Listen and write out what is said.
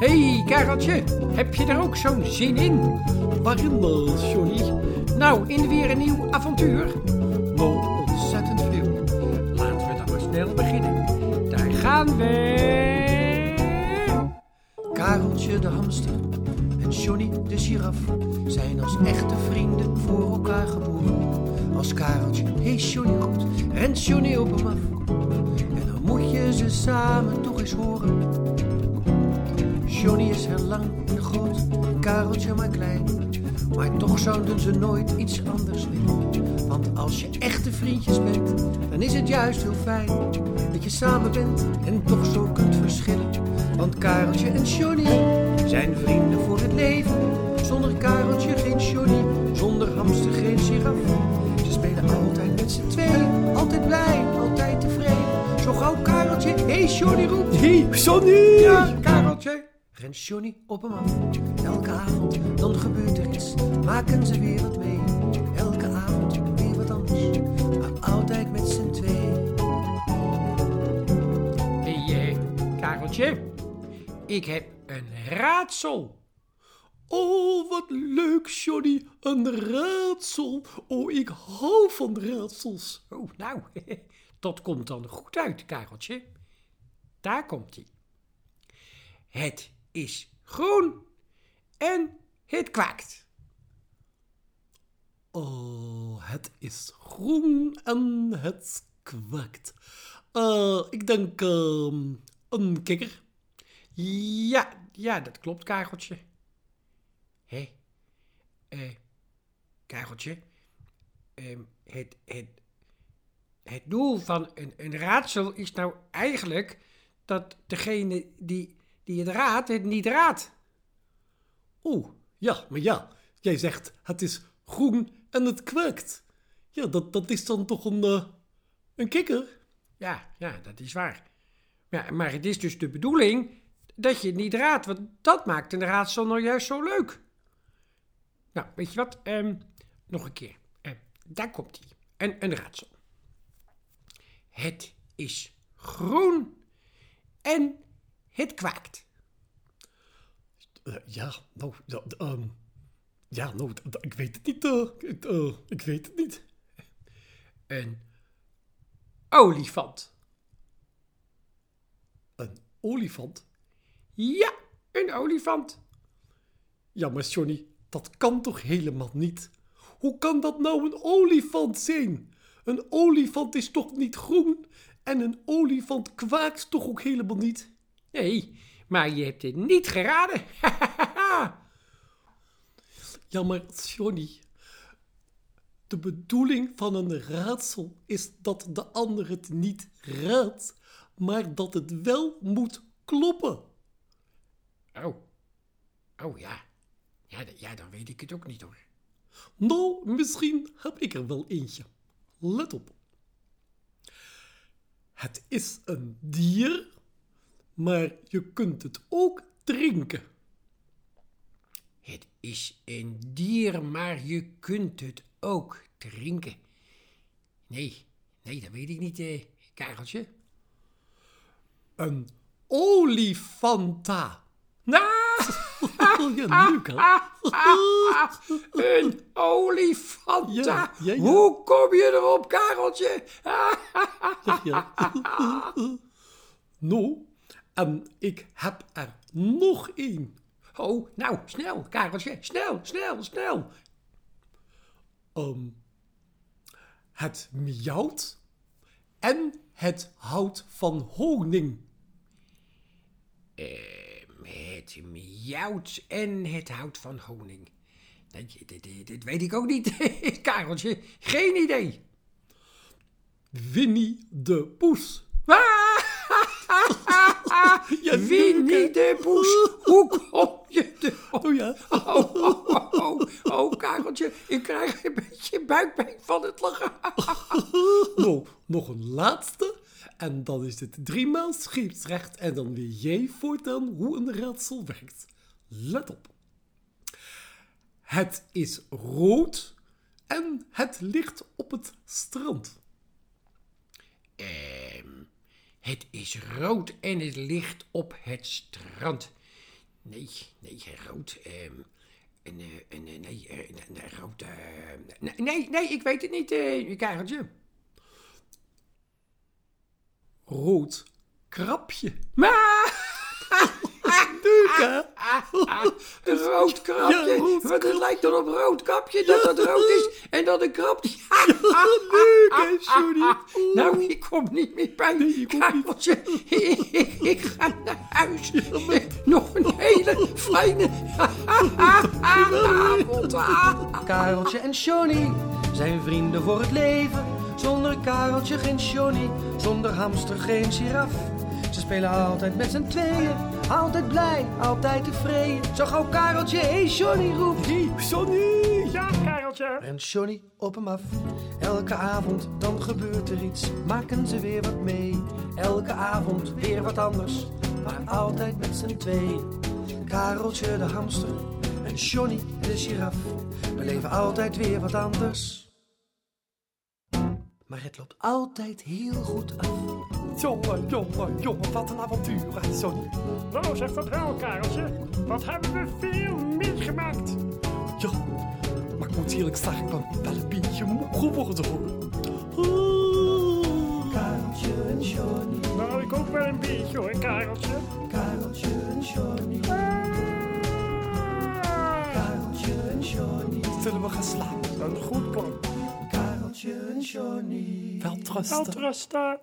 hey, Kareltje, heb je er ook zo'n zin in? Waarin, uh, Johnny? Nou, in weer een nieuw avontuur? Nou, ontzettend veel. Laten we dan maar snel beginnen. Daar gaan we. Kareltje de hamster en Johnny de giraf zijn als echte vrienden voor elkaar geboren. Als Kareltje, hey Johnny goed, rent Johnny op hem af. En dan moet je ze samen toch eens horen. Johnny is heel lang en groot, Kareltje maar klein. Maar toch zouden ze nooit iets anders willen. Want als je echte vriendjes bent, dan is het juist heel fijn dat je samen bent en toch zo kunt verschillen. Want Kareltje en Johnny zijn vrienden voor het leven. Zonder Kareltje geen Johnny, zonder hamster geen giraf. Ze spelen altijd met z'n tweeën, altijd blij, altijd tevreden. Zo gauw Kareltje, hé hey Johnny roept. Hey, Johnny! Ja, Johnny op hem af. Elke avond, dan gebeurt er iets. Maken ze weer wat mee. Elke avond weer wat anders. Maar altijd met z'n tweeën. hey, eh, Kareltje. Ik heb een raadsel. Oh, wat leuk, Johnny. Een raadsel. Oh, ik hou van raadsels. Oh, nou, dat komt dan goed uit, Kareltje. Daar komt hij. Het is groen en het kwaakt. Oh, het is groen en het kwakt. Eh, ik denk ehm, een kikker. Ja, ja, dat klopt, Kareltje. Hé, eh, Kareltje, ehm, het, het, het doel van een, een raadsel is nou eigenlijk dat degene die, die het raadt, het niet raadt. Oh, ja, maar ja, jij zegt het is groen en het kwakt. Ja, dat, dat is dan toch een, eh, een kikker? Ja, ja, dat is waar. Ja, maar het is dus de bedoeling dat je het niet raadt, want dat maakt een raadsel nou juist zo leuk. Nou, weet je wat? Ehm, nog een keer. Ehm, daar komt hij. Een, een raadsel. Het is groen en het kwaakt. Eh, ja, nou, ja, ehm, ja, nou, ik weet het niet. ik, eh, ik weet het niet. Een olifant. Een olifant? Ja, een olifant. Ja, maar Johnny, dat kan toch helemaal niet? Hoe kan dat nou een olifant zijn? Een olifant is toch niet groen? En een olifant kwaakt toch ook helemaal niet? Nee, maar je hebt het niet geraden. Ja, maar Johnny, de bedoeling van een raadsel is dat de ander het niet raadt, maar dat het wel moet kloppen. oh. Oh ja. Ja, ja, dan weet ik het ook niet hoor. Nou, misschien heb ik er wel eentje. Let op. Het is een dier, maar je kunt het ook drinken. Het is een dier, maar je kunt het ook drinken. Nee, nee, dat weet ik niet, eh, Kareltje. Een olifanta. Ah, ja, een olifant. Ja, ja, ja. Hoe kom je erop, Kareltje? Ja. nou, en ik heb er nog één. Oh, nou, snel, Kareltje. Snel, snel, snel. Ehm, het miauwt en het houdt van honing. Ehm, het miauwt en het houdt van honing. Dat, dit weet ik ook niet, Kareltje. Geen idee. Winnie de Poes. Ja, Winnie de Poes. Hoe kom je er Oh ja. Oh, oh, oh, oh, oh, Kareltje, ik krijg een beetje buikpijn van het lachen. Nou, nog een laatste. En dan is het driemaal scheepsrecht. En dan weet jij voortaan hoe een raadsel werkt. Let op. Het is rood en het ligt op het strand. Ehm, Het is rood en het ligt op het strand. Nee, nee, rood. ehm en, en, nee, rood. nee, nee, ik weet het niet, eh Kareltje. Rood krapje. Maar, hè? Een rood krapje. Ja, rood Want het lijkt dan op rood kapje dat het rood is en dat een krapje. Leuk, hè, Johnny? Nou, ik kom niet meer bij. Nee, je komt niet. Kareltje, ik, ik, ik ga naar huis. Nog een hele fijne avond. Kareltje en Johnny zijn vrienden voor het leven. Zonder Kareltje geen Johnny, zonder hamster geen giraf. Ze spelen altijd met z'n tweeën, altijd blij, altijd tevreden. Zo gauw Kareltje, hey Johnny roept. Hey, Johnny! Ja, Kareltje. En Johnny op hem af. Elke avond dan gebeurt er iets, maken ze weer wat mee. Elke avond weer wat anders, maar altijd met z'n tweeën. Kareltje de hamster en Johnny de giraf beleven altijd weer wat anders. Maar het loopt altijd heel goed af. Jongen, jongen, jongen, wat een avontuur, hè, Johnny? Nou, zeg vertrouw, Kareltje. Wat hebben we veel meegemaakt? Ja, maar ik moet eerlijk zeggen, ik ben wel een beetje moe geworden, hoor. Ah. Kareltje en Johnny, Nou, ik ook wel een beetje hoor, Kareltje. Kareltje en Johnny, Kareltje en Johnny, Zullen we gaan slapen? Een goed plan. Kareltje en Johnny. Wel trusten.